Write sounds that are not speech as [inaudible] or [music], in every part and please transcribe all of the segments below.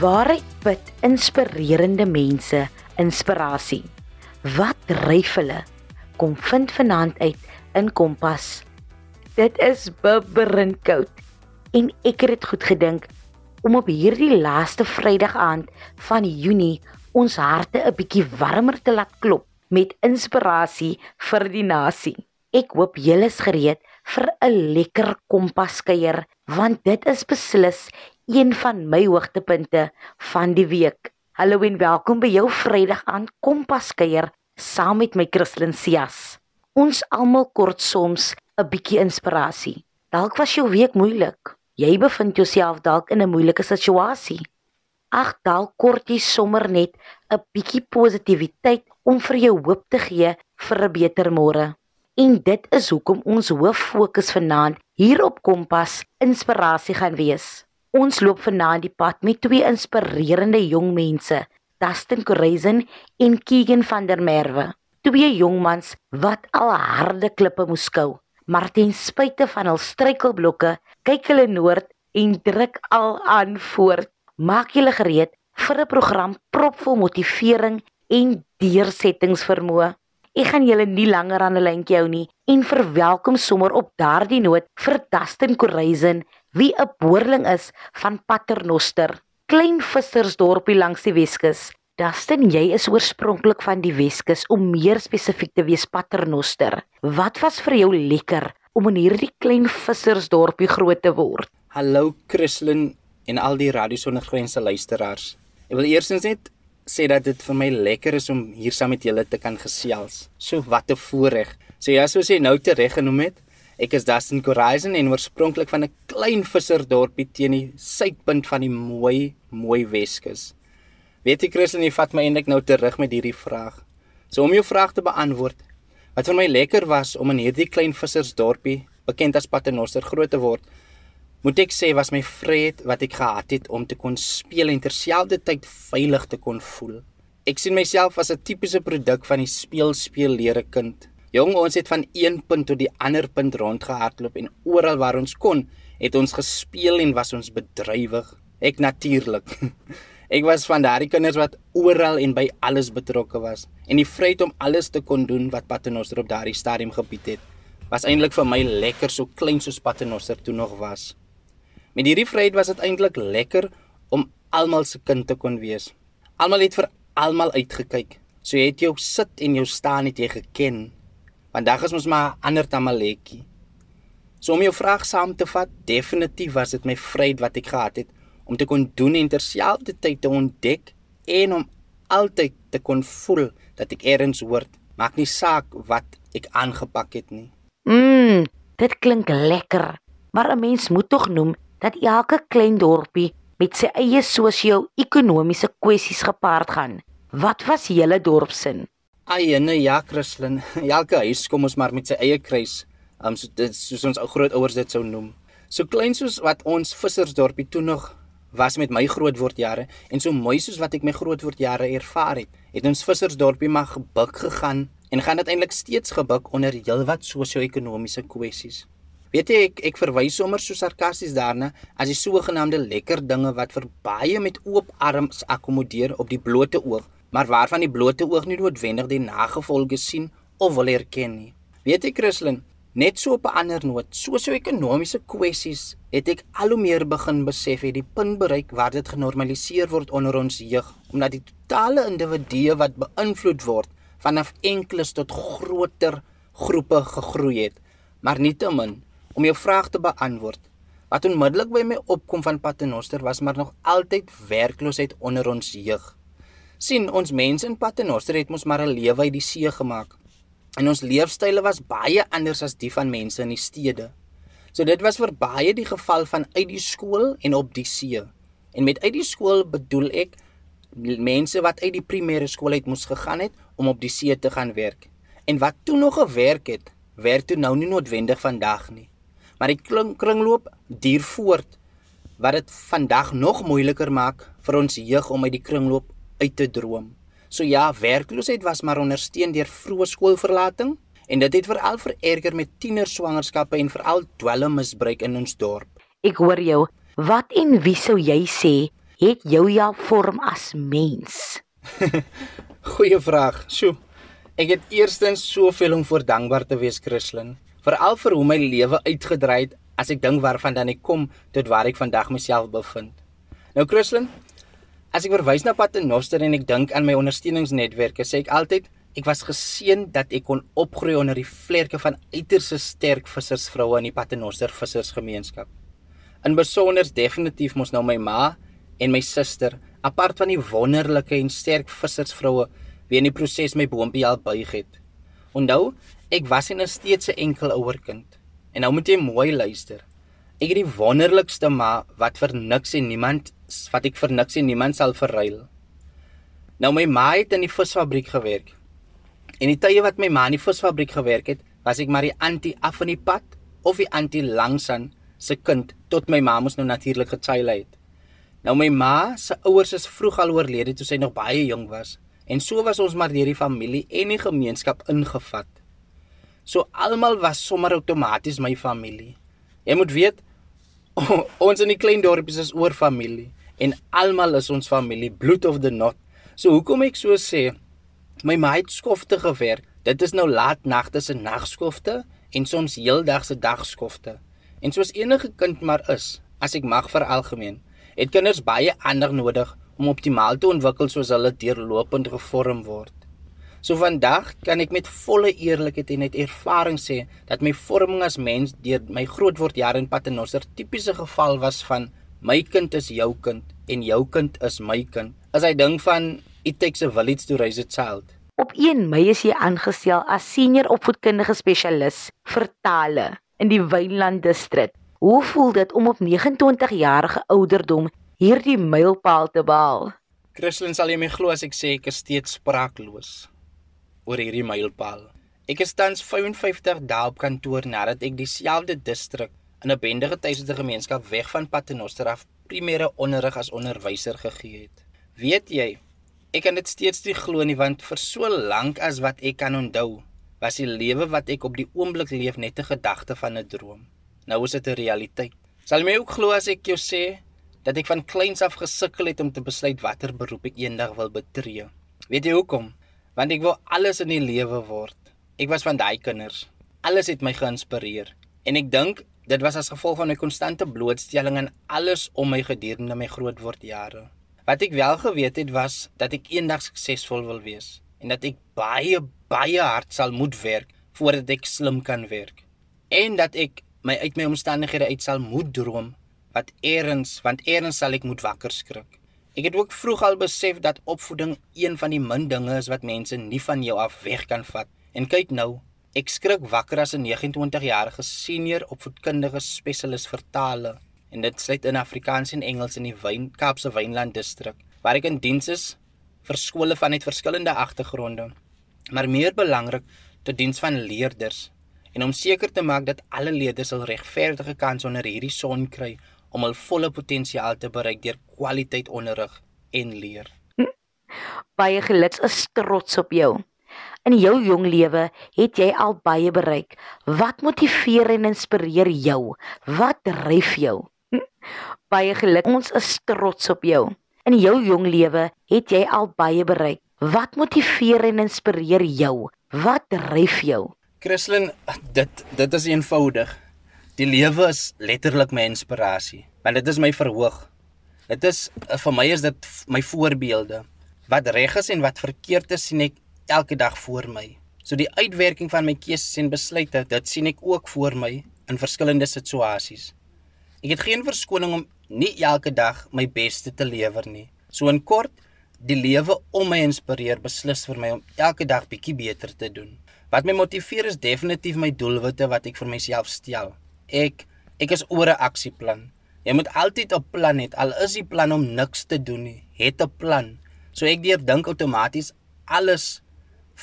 Waaruit put inspirerende mense inspirasie? Wat dryf hulle? Kom vind vanaand uit in Kompas. Dit is bibberend koud en ek het dit goed gedink om op hierdie laaste Vrydag aand van Junie ons harte 'n bietjie warmer te laat klop met inspirasie vir die nasie. Ek hoop julle is gereed vir 'n lekker kompaskuier want dit is beslis een van my hoogtepunte van die week. Hallo en welkom by jou Vrydag aan kompaskuier saam met my Christlyn Cias. Ons almal kort soms 'n bietjie inspirasie. Dalk was jou week moeilik. Jy bevind jouself dalk in 'n moeilike situasie. Ag, dalk kort jy sommer net 'n bietjie positiwiteit om vir jou hoop te gee vir 'n beter môre. En dit is hoekom ons hoof fokus vanaand hier op Kompas inspirasie gaan wees. Ons loop vanaand die pad met twee inspirerende jong mense, Dustin Corazon en Keegan van der Merwe. Twee jongmans wat al harde klippe moes skou, maar ten spyte van hul struikelblokke, kyk hulle noord en druk al aan voort. Maak julle gereed vir 'n program propvol motivering en deursettingsvermoë. Ek gaan julle nie langer aan 'n lyntjie hou nie en verwelkom sommer op daardie noot vir Dustin Corazon, wie 'n boerling is van Paternoster, klein vissersdorpie langs die Weskus. Dustin, jy is oorspronklik van die Weskus om meer spesifiek te wees Paternoster. Wat was vir jou lekker om in hierdie klein vissersdorpie groot te word? Hallo Christlyn en al die Radio Sonder Grense luisteraars. Ek wil eers net sê dat dit vir my lekker is om hier saam met julle te kan gesels. So wat 'n voorreg. So ja, soos jy nou tereg genoem het, ek is Dustin Corazon en oorspronklik van 'n klein visserdorpie teen die suidpunt van die mooi, mooi Weskus. Weet jy Christen, jy vat my eintlik nou terug met hierdie vraag. So om jou vraag te beantwoord, wat vir my lekker was om in hierdie klein vissersdorpie, bekend as Paternoster, groot te word, moet ek sê was my vryheid wat ek gehad het om te kon speel en terselfdertyd veilig te kon voel. Ek sien myself as 'n tipiese produk van die speel speel leere kind. Jong, ons het van een punt tot die ander punt rondgehardloop en oral waar ons kon, het ons gespeel en was ons bedrywig. Ek natuurlik. [laughs] Ek was van daardie kinders wat oral en by alles betrokke was en die vryheid om alles te kon doen wat Paternoster op daardie stadium gebied het, was eintlik vir my lekker so klein soos Paternoster toe nog was. Met hierdie vryheid was dit eintlik lekker om almal se kind te kon wees. Almal het vir almal uitgekyk. So jy het jou sit en jou staan het jy geken. Vandag is ons maar ander tamaletjie. So om jou vraag saam te vat, definitief was dit my vryheid wat ek gehad het om te kon doen en terselfdertyd te ontdek en om altyd te kon voel dat ek eers hoort. Maak nie saak wat ek aangepak het nie. Mmm, dit klink lekker. Maar 'n mens moet tog noem dat elke klein dorpie met sy eie sosio-ekonomiese kwessies gepaard gaan. Wat was julle dorpsin? Ayene ja, Christlyn. [laughs] Elke huis kom ons maar met sy eie kruis. Um so dit soos ons ou grootouers dit sou noem. So klein soos wat ons vissersdorpie toe nog was met my grootwordjare en so mooi soos wat ek my grootwordjare ervaar het, het ons vissersdorpie maar gebuk gegaan en gaan dit eintlik steeds gebuk onder heelwat sosio-ekonomiese kwessies. Weet jy ek ek verwys sommer so sarkasties daarna as die sogenaamde lekker dinge wat vir baie met oop arms akkommodeer op die blote oog, maar waarvan die blote oog nie noodwendig die nagevolge sien of wil erken nie. Weet jy Christlyn, net so op 'n ander noot, sosio-ekonomiese kwessies het ek al hoe meer begin besef het die punt bereik waar dit genormaliseer word onder ons jeug omdat die totale individue wat beïnvloed word vanaf enkeles tot groter groepe gegroei het, maar nietemin om jou vraag te beantwoord. Wat onmiddellik by my opkom van Paternoster was maar nog altyd werkloosheid onder ons jeug. Sien ons mense in Paternoster het mos maar 'n lewe uit die see gemaak. En ons leefstyle was baie anders as die van mense in die stede. So dit was vir baie die geval van uit die skool en op die see. En met uit die skool bedoel ek mense wat uit die primêre skool uit moes gegaan het om op die see te gaan werk. En wat toe nog gewerk het, werk toe nou nie noodwendig vandag nie maar die kring, kringloop duur voort wat dit vandag nog moeiliker maak vir ons jeug om uit die kringloop uit te droom. So ja, werkloosheid was maar ondersteun deur vroeë skoolverlating en dit het veral vererger met tienerswangerskappe en veral dwelmmisbruik in ons dorp. Ek hoor jou. Wat en wie sou jy sê het jou ja vorm as mens? [laughs] Goeie vraag. Sjoe. Ek het eerstens soveel om voor dankbaar te wees, Christlyn, veral vir hoe my lewe uitgedraai het as ek dink waarvandaan ek kom tot waar ek vandag myself bevind. Nou Christlyn, as ek verwys na Paternoster en ek dink aan my ondersteuningsnetwerke, sê ek altyd ek was geseën dat ek kon opgroei onder die vlerke van uiters sterk vissersvroue in die Paternoster vissersgemeenskap. In besonder definitief mos nou my ma en my suster, apart van die wonderlike en sterk vissersvroue wie in die proses my boontjie al buig het. Onthou, ek was nie steeds 'n enkel ouerkind. En nou moet jy mooi luister. Ek het die wonderlikste ma wat vir niks en niemand wat ek vir niks en niemand sal verruil. Nou my ma het in die visfabriek gewerk. En die tye wat my ma in die visfabriek gewerk het, was ek maar die antie af van die pad of die antie langsan se kind tot my ma mos nou natuurlik gechild het. Nou my ma se ouers is vroeg al oorlede toe sy nog baie jonk was. En so was ons maar deur die familie en die gemeenskap ingevat. So almal was sommer outomaties my familie. Jy moet weet oh, [laughs] ons in die klein dorpies is oor familie en almal is ons familie, blood of the knot. So hoekom ek so sê, my ma het skofte gewerk. Dit is nou laat nagte se nagskofte en soms heeldag se dagskofte. En soos enige kind maar is, as ek mag vir algemeen, het kinders baie ander nodig om optimaal te ontwikkel soos hulle deurlopend gevorm word. So vandag kan ek met volle eerlikheid en uit ervaring sê dat my vorming as mens deur my grootword jare in Paternoster tipiese geval was van my kind is jou kind en jou kind is my kind. As hy ding van it takes a village to raise a child. Op 1 Mei is jy aangestel as senior opvoedkundige spesialis vir tale in die Wynland distrik. Hoe voel dit om op 29 jarige ouderdom hierdie mylpaal te behaal. Christlyn sal jy my glo as ek sê ek is steeds spraakloos oor hierdie mylpaal. Ek is tans 55 dae op kantoor nadat ek dieselfde distrik in 'n bendige tuisde gemeenskap weg van Paternoster af primêre onderrig as onderwyser gegee het. Weet jy, ek kan dit steeds nie glo nie want vir so lank as wat ek kan onthou, was die lewe wat ek op die oomblik leef net 'n gedagte van 'n droom. Nou is dit 'n realiteit. Sal jy my ook glo as ek jou sê dat ek van kleins af gesukkel het om te besluit watter beroep ek eendag wil betree. Weet jy hoekom? Want ek wou alles in die lewe word. Ek was van daai kinders. Alles het my geïnspireer en ek dink dit was as gevolg van my konstante blootstelling aan alles om my gedurende my grootword jare. Wat ek wel geweet het was dat ek eendag suksesvol wil wees en dat ek baie baie hard sal moet werk voordat ek slim kan werk en dat ek my uit my omstandighede uit sal moet droom wat eers want eers sal ek moet wakker skrik. Ek het ook vroeg al besef dat opvoeding een van die min dinge is wat mense nie van jou af weg kan vat. En kyk nou, ek skrik wakker as 'n 29-jarige senior opvoedkundige spesialis vir tale en dit sluit in Afrikaans en Engels in die Wyn Kaapse Wynland distrik waar ek in diens is vir skole vanuit verskillende agtergronde. Maar meer belangrik, tot diens van leerders en om seker te maak dat alle leerders 'n regverdige kans onder hierdie son kry om hul volle potensiaal te bereik deur kwaliteit onderrig en leer. Baie geluk is trots op jou. In jou jong lewe het jy al baie bereik. Wat motiveer en inspireer jou? Wat dryf jou? [laughs] Baie geluk, ons is trots op jou. In jou jong lewe het jy al baie bereik. Wat motiveer en inspireer jou? Wat dryf jou? Christlyn, dit dit is eenvoudig. Die lewe is letterlik my inspirasie, want dit is my verhoog. Dit is vir my is dit my voorbeelde. Wat reg is en wat verkeerd is, sien ek elke dag voor my. So die uitwerking van my keuses en besluite, dit sien ek ook voor my in verskillende situasies. Ek het geen verskoning om nie elke dag my beste te lewer nie. So in kort, die lewe om my inspireer beslis vir my om elke dag bietjie beter te doen. Wat my motiveer is definitief my doelwitte wat ek vir myself stel ek ek is oor 'n aksieplan. Jy moet altyd 'n plan hê. Al is die plan om niks te doen nie, het 'n plan. So ek deur dink outomaties alles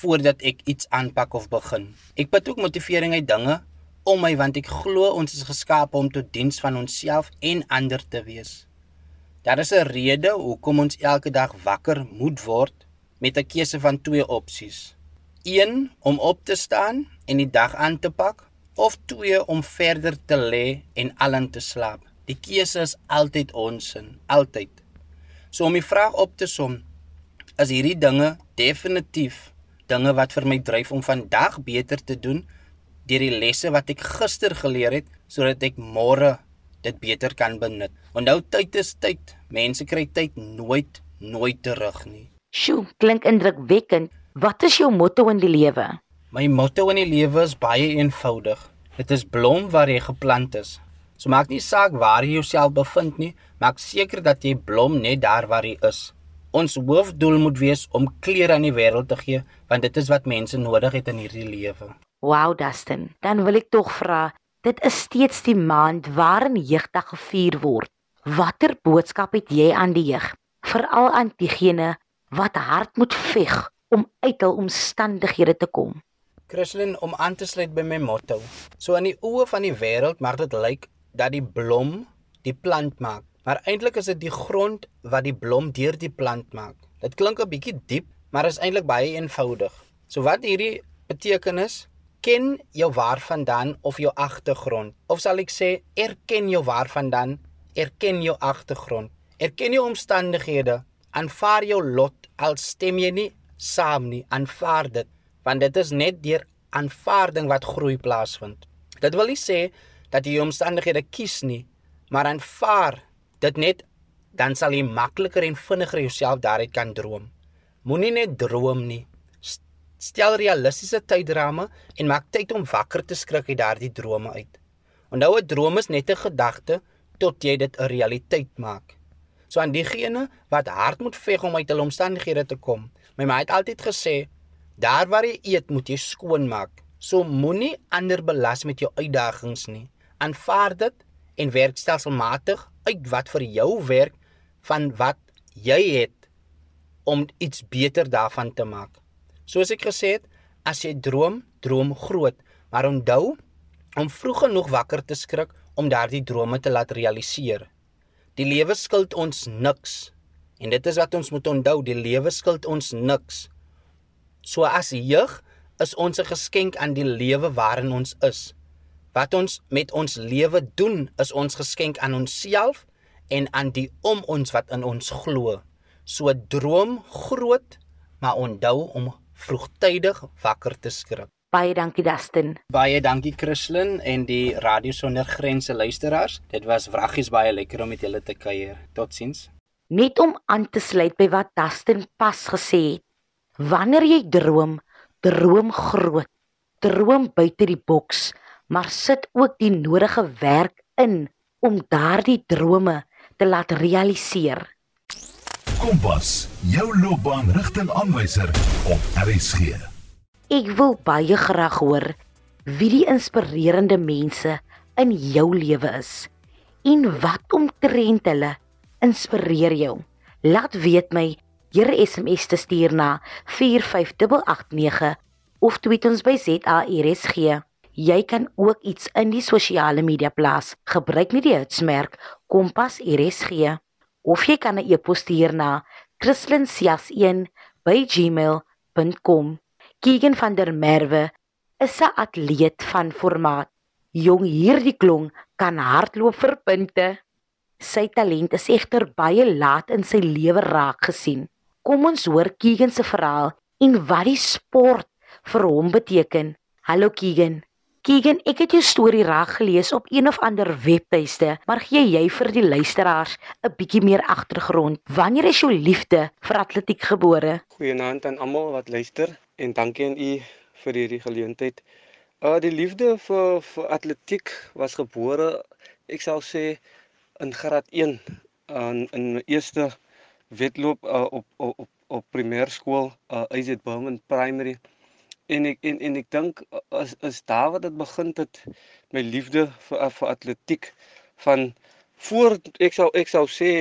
voordat ek iets aanpak of begin. Ek put ook motivering uit dinge om my want ek glo ons is geskaap om tot diens van onsself en ander te wees. Daar is 'n rede hoekom ons elke dag wakker moet word met 'n keuse van twee opsies. 1 om op te staan en die dag aan te pak of twee om verder te lê en alin te slaap. Die keuse is altyd ons sin, altyd. So om die vraag op te som, is hierdie dinge definitief dinge wat vir my dryf om vandag beter te doen deur die lesse wat ek gister geleer het sodat ek môre dit beter kan benut. Onthou tyd is tyd. Mense kry tyd nooit nooit terug nie. Sjoe, klink indrukwekkend. Wat is jou motto in die lewe? My motto in die lewe is baie eenvoudig. Dit is blom waar jy geplant is. So maak nie saak waar jy jouself bevind nie, maak seker dat jy blom net daar waar jy is. Ons hoofdoel moet wees om kleur aan die wêreld te gee, want dit is wat mense nodig het in hierdie lewe. Wow, Dustin. Dan wil ek tog vra, dit is steeds die maand waarin jeugdag gevier word. Watter boodskap het jy aan die jeug, veral aan diegene wat hard moet veg om uit hul omstandighede te kom? Christlyn om aan te sluit by my motto. So in die oë van die wêreld mag dit lyk dat die blom die plant maak, maar eintlik is dit die grond wat die blom deur die plant maak. Dit klink 'n bietjie diep, maar is eintlik baie eenvoudig. So wat hierdie beteken is, ken jou waarvandaan of jou agtergrond. Of sal ek sê, erken jou waarvandaan, erken jou agtergrond. Erken jou omstandighede, aanvaar jou lot al stem jy nie saam nie, aanvaar dit, want dit is net deur aanvaarding wat groei plaasvind. Dit wil nie sê dat jy jou omstandighede kies nie, maar aanvaar dit net dan sal jy makliker en vinniger jouself daaruit kan droom. Moenie net droom nie. Stel realistiese tydrame en maak tyd om wakker te skrik uit daardie drome uit. Onthou 'n droom is net 'n gedagte tot jy dit 'n realiteit maak. So aan diegene wat hard moet veg om uit hul omstandighede te kom. My ma het altyd gesê, daar waar jy eet, moet jy skoon maak. So moenie ander belas met jou uitdagings nie aanvaar dit en werk stelselmatig uit wat vir jou werk van wat jy het om iets beter daarvan te maak. Soos ek gesê het, as jy droom, droom groot, maar onthou om vroeg genoeg wakker te skrik om daardie drome te laat realiseer. Die lewe skuld ons niks. En dit is wat ons moet onthou, die lewe skuld ons niks. So as jeug is ons 'n geskenk aan die lewe waarin ons is. Wat ons met ons lewe doen, is ons geskenk aan onsself en aan die om ons wat in ons glo. So droom groot, maar onthou om vroegtydig wakker te skrik. Baie dankie Dustin. Baie dankie Christlyn en die Radio Sonder Grense luisteraars. Dit was wraggies baie lekker om met julle te kuier. Totsiens. Net om aan te sluit by wat Dustin pas gesê het. Wanneer jy droom, droom groot. Droom buite die boks maar sit ook die nodige werk in om daardie drome te laat realiseer. Kompas, jou loopbaanrigtingaanwyser op RSG. Ek wil baie graag hoor wie die inspirerende mense in jou lewe is en wat omtrent hulle inspireer jou. Laat weet my deur SMS te stuur na 45889 of tweet ons by ZARSG. Jy kan ook iets in die sosiale media plaas. Gebruik net die hitsmerk Kompas RSG of jy kan 'n e-pos stuur na kristlyn.sias1@gmail.com. Keegan van der Merwe is 'n atleet van formaat. Jong hierdie klong kan hardloop vir punte. Sy talent is egter baie laat in sy lewe raak gesien. Kom ons hoor Keegan se verhaal en wat die sport vir hom beteken. Hallo Keegan. Keegan, ek het jou storie reg gelees op een of ander webtuiste, maar gee jy vir die luisteraars 'n bietjie meer agtergrond? Wanneer is jou liefde vir atletiek gebore? Goeienaand aan almal wat luister en dankie aan u vir hierdie geleentheid. Uh die liefde vir vir atletiek was gebore, ek sal sê in graad 1 in in my eerste wedloop uh, op op op primêr skool, uh IZ Bowman Primary en ek en en ek dink as is daar wat dit begin het my liefde vir vir atletiek van voor ek sou ek sou sê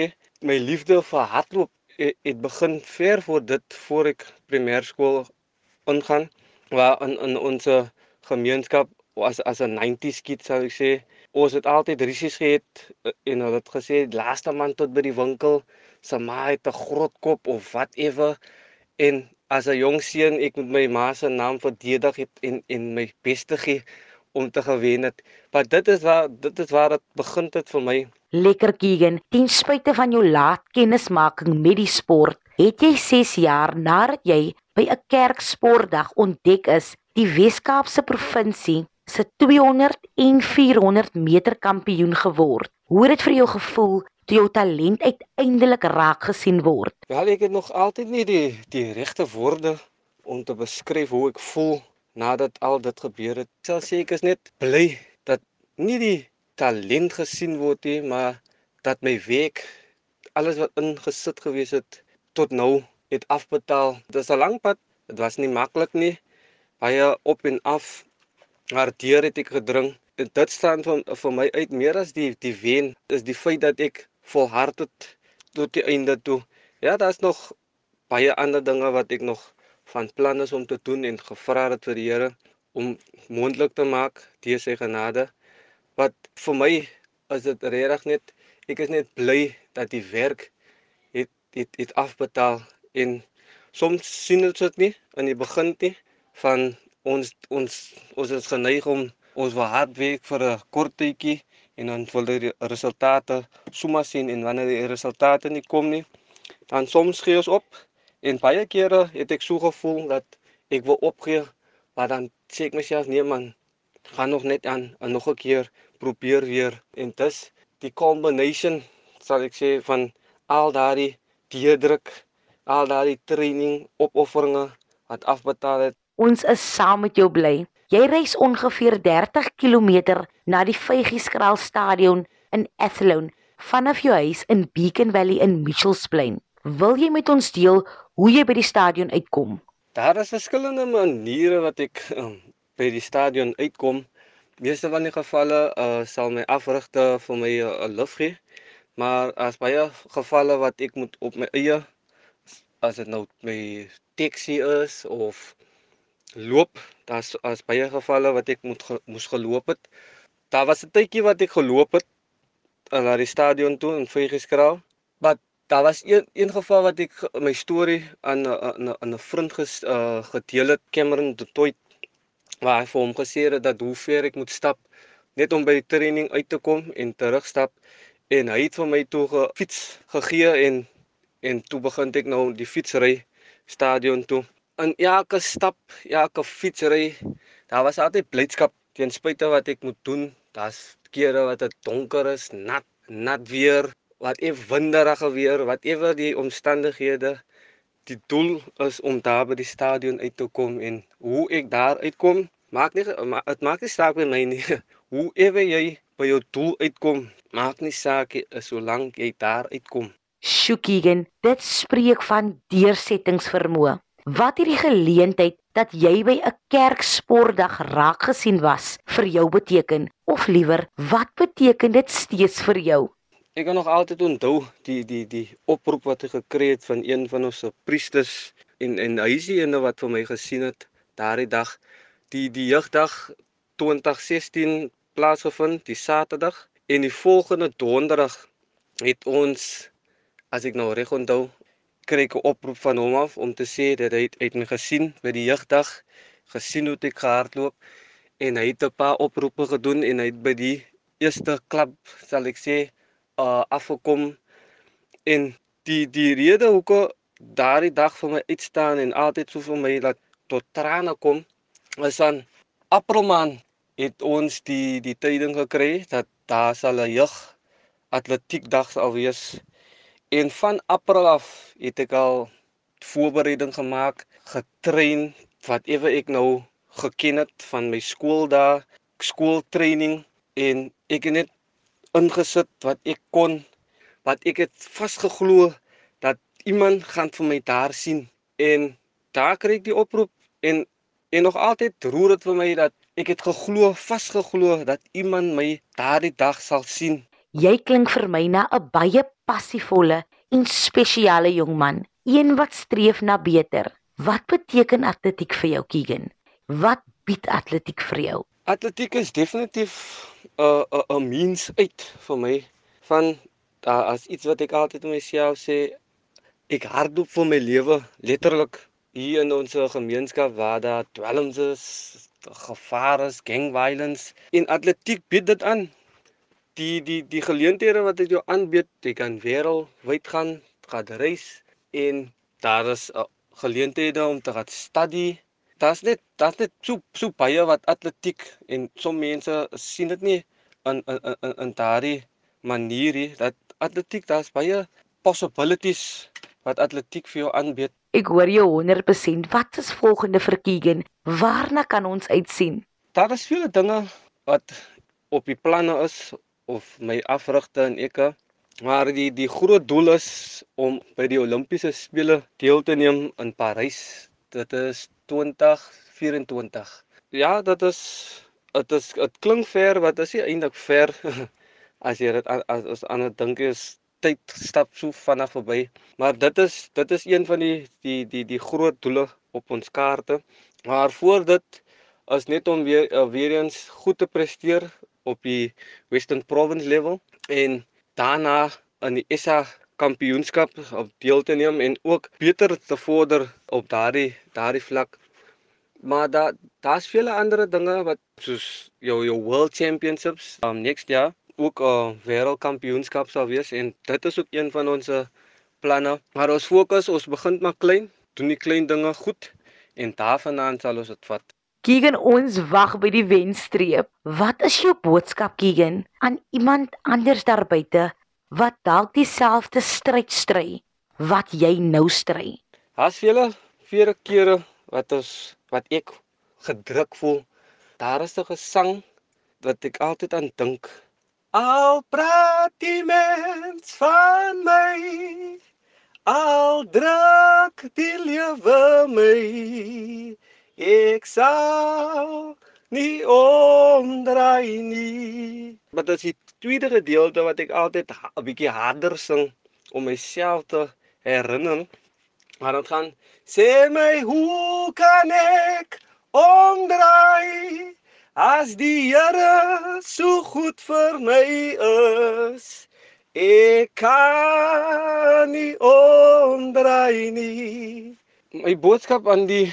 my liefde vir hardloop het, het begin ver voor dit voor ek primêrskool ingaan waar in in ons gemeenskap as as 'n 90s kid sou ek sê. Ons het altyd risies gehad en hulle het gesê laaste man tot by die winkel se ma het 'n groot kop of whatever en as 'n jong seun ek met my ma se naam verdedig het en en my beste gee om te gewen het. Maar dit is waar dit is waar dit begin het vir my. Lekker Keegan, ten spyte van jou laat kennismaking met die sport, het jy 6 jaar nadat jy by 'n kerksportdag ontdek is, die Wes-Kaapse provinsie se 200 en 400 meter kampioen geword. Hoe het dit vir jou gevoel toe jou talent uiteindelik raak gesien word? Wel, ek het nog altyd nie die die regte woorde om te beskryf hoe ek voel nadat al dit gebeur het. Sal sê ek is net bly dat nie die talent gesien word nie, maar dat my werk alles wat ingesit gewees het tot nou het afbetaal. Dit is 'n lang pad. Dit was nie maklik nie. Baie op en af. Maar deur het ek gedring. En dit staan vir, vir my uit meer as die die wen is die feit dat ek volhard het tot die einde toe. Ja, daar's nog baie ander dinge wat ek nog van plan is om te doen en gevra het vir die Here om moontlik te maak deur sy genade. Wat vir my is dit regtig net ek is net bly dat die werk het het het afbetaal en soms sien ons dit nie in die begin nie van ons ons ons is geneig om ons wil hard werk vir 'n kort tydjie en dan wil die resultate sommer sien en wanneer die resultate nie kom nie dan soms gee ons op en baie kere het ek so gevoel dat ek wil opgee maar dan sê ek myself nee man gaan nog net aan en nog 'n keer probeer weer en dis die combination sal ek sê van al daardie deurdruk al daardie training opofferinge wat afbetaal het Ons is saam met jou bly. Jy reis ongeveer 30 km na die Vygieskraal Stadion in Athlone vanaf jou huis in Beacon Valley in Mitchells Plain. Wil jy met ons deel hoe jy by die stadion uitkom? Daar is verskillende maniere wat ek um, by die stadion uitkom. Meeste van die gevalle uh, sal my afrigter vir my 'n uh, lift gee. Maar as baie gevalle wat ek moet op my eie as dit nou my taxi is of loop, daar's as baie gevalle wat ek moet ge, moes geloop het. Daar was 'n tydjie wat ek geloop het uh, na die stadion toe in Vygieskraal. Maar daar was een een geval wat ek my storie aan 'n 'n 'n vriend ges, uh, gedeel het, Cameron de Toit, waar hy vir hom gesê het dat hoe ver ek moet stap net om by die training uit te kom en terugstap en hy het vir my toe 'n fiets gegee en en toe begin ek nou die fietsry stadion toe in elke stap, elke fietsry, daar was altyd blydskap ten spyte wat ek moet doen. Daar's kere wat dit donker is, nat, nat weer, wat ewe winderige weer, wat ewe die omstandighede. Die doel is om daar by die stadion uit te kom en hoe ek daar uitkom, maak nie dit maak nie saak by my nie. [laughs] Hoe ewe jy by jou doel uitkom, maak nie saak solank jy daar uitkom. Shukigen, dit spreek van deursettingsvermoë. Wat hierdie geleentheid dat jy by 'n kerksportdag raak gesien was vir jou beteken? Of liewer wat beteken dit steeds vir jou? Ek kan nog altyd onthou die die die oproep wat ek gekry het van een van ons priesters en en hy is die ene wat vir my gesien het daardie dag. Die die jeugdag 2016 plaasgevind die Saterdag. En die volgende donderdag het ons as ek nou reg onthou kry ek 'n oproep van hom af om te sê dat hy het my gesien by die jeugdag, gesien hoe ek gehardloop en hy het 'n paar oproepe gedoen en hy het by die eerste klub sal ek sê uh afgekom. En die die rede hoekom daardie dag vir my uitstaan en altyd so vir my dat tot trane kom is aan Aprilman het ons die die tyding gekry dat daar sal 'n jeug atletiekdag sal wees En van April af het ek al voorbereiding gemaak, getrein wat ewe ek nou geken het van my skool daar, skooltraining en ek het net ingesit wat ek kon wat ek het vasgeglo dat iemand gaan vir my daar sien. En daar kry ek die oproep en en nog altyd roer dit vir my dat ek het geglo vasgeglo dat iemand my daardie dag sal sien Jy klink vir my na 'n baie passievolle en spesiale jong man, een wat streef na beter. Wat beteken atletiek vir jou, Keegan? Wat bied atletiek vir jou? Atletiek is definitief 'n uh, 'n uh, 'n mens uit vir my van uh, as iets wat ek altyd vir myself sê, ek hardloop vir my lewe, letterlik hier in ons gemeenskap waar daar dwelms is, gevaar is, gang violence en atletiek bied dit aan. Die die die geleenthede wat dit jou aanbied, jy kan wêreldwyd gaan, gaan reis en daar is uh, geleenthede om te gaan studie. Daar's net daar's net so so baie wat atletiek en sommige mense sien dit nie in in in, in daardie manier nie dat atletiek daar's baie possibilities wat atletiek vir jou aanbied. Ek hoor jou 100%. Wat is volgende vir Keegan? Waarna kan ons uitsien? Daar is vele dinge wat op die planne is of my afrigte en ek Maar die die groot doel is om by die Olimpiese spele deel te neem in Parys. Dit is 2024. Ja, dit is dit is dit klink ver, wat is eintlik ver [laughs] as jy dit as as ander dink is tyd stap so vinnig verby. Maar dit is dit is een van die die die die groot doele op ons kaarte. Maar voor dit is net om weer uh, weer eens goed te presteer op die Western Province level en daarna in die SA kampioenskap op deel te neem en ook beter te vorder op daardie daardie vlak. Maar daar daar's vele ander dinge wat soos jou jou World Championships um next jaar ook 'n uh, wêreldkampioenskap sal wees en dit is ook een van ons planne. Maar ons fokus, ons begin maar klein, doen die klein dinge goed en daarvandaan sal ons dit vat. Keegan, ons wag by die wenstreep. Wat is jou boodskap, Keegan, aan iemand anders daar buite wat dalk dieselfde stryd stry wat jy nou stry? Daar's vele vele kere wat ons wat ek gedruk voel. Daar is 'n gesang wat ek altyd aan dink. Al praat die mens van my, al druk die lewe my, Ek sal nie omdraai nie. Maar dit is die tweede gedeelte wat ek altyd 'n bietjie harder sing om myself te herinner. Maar dit gaan sê my hoe kan ek omdraai as die Here so goed vir my is. Ek kan nie omdraai nie. My boodskap aan die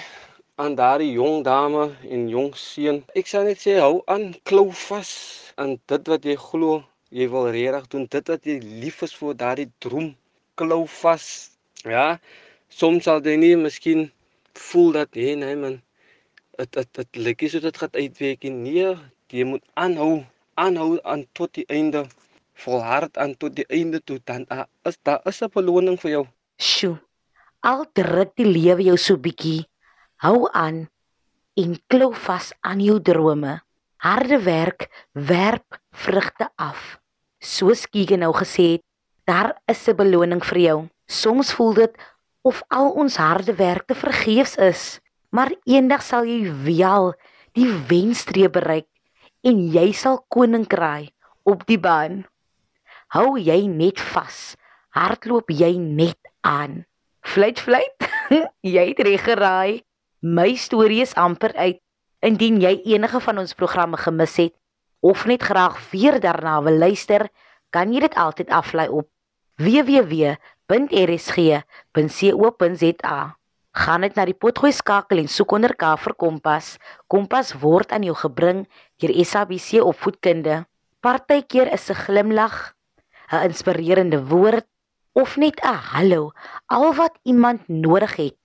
aan daardie jong dame en jong seun. Ek sal net sê hou aan, klou vas aan dit wat jy glo jy wil regtig doen, dit wat jy lief is vir daardie droom. Klou vas. Ja. Soms sal jy nie miskien voel dat hey nee man, dit dit dit lyk so dit gaan uitwerk nie. Nee, jy moet aanhou, aanhou aan tot die einde. Volhard aan tot die einde toe dan uh, is daar is 'n beloning vir jou. Sjoe. Al druk die lewe jou so bietjie Hou aan en klou vas aan jou drome. Harde werk werp vrugte af. Soos Kiege nou gesê het, daar is 'n beloning vir jou. Soms voel dit of al ons harde werk te vergeefs is, maar eendag sal jy wel die wenstreep bereik en jy sal koning kraai op die baan. Hou jy net vas, hardloop jy net aan. Fluit fluit, [laughs] jy het reg geraai. My storie is amper uit. Indien jy enige van ons programme gemis het of net graag weer daarna wil luister, kan jy dit altyd aflaai op www.rsg.co.za. Gaan net na die potgooi skakel en soek onder K vir Kompas. Kompas word aan jou gebring deur SABC Opvoedkunde. Partykeer is 'n glimlag, 'n inspirerende woord of net 'n hallo al wat iemand nodig het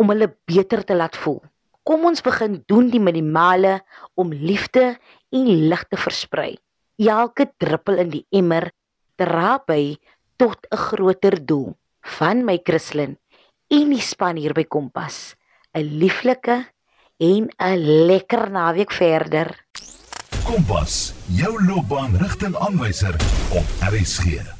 om hulle beter te laat voel. Kom ons begin doen die minimale om liefde en lig te versprei. Elke druppel in die emmer dra by tot 'n groter doel. Van my Christlyn en die span hier by Kompas. 'n Lieflike en 'n lekker naweek verder. Kompas, jou loopbaan rigtingaanwyser op RSG.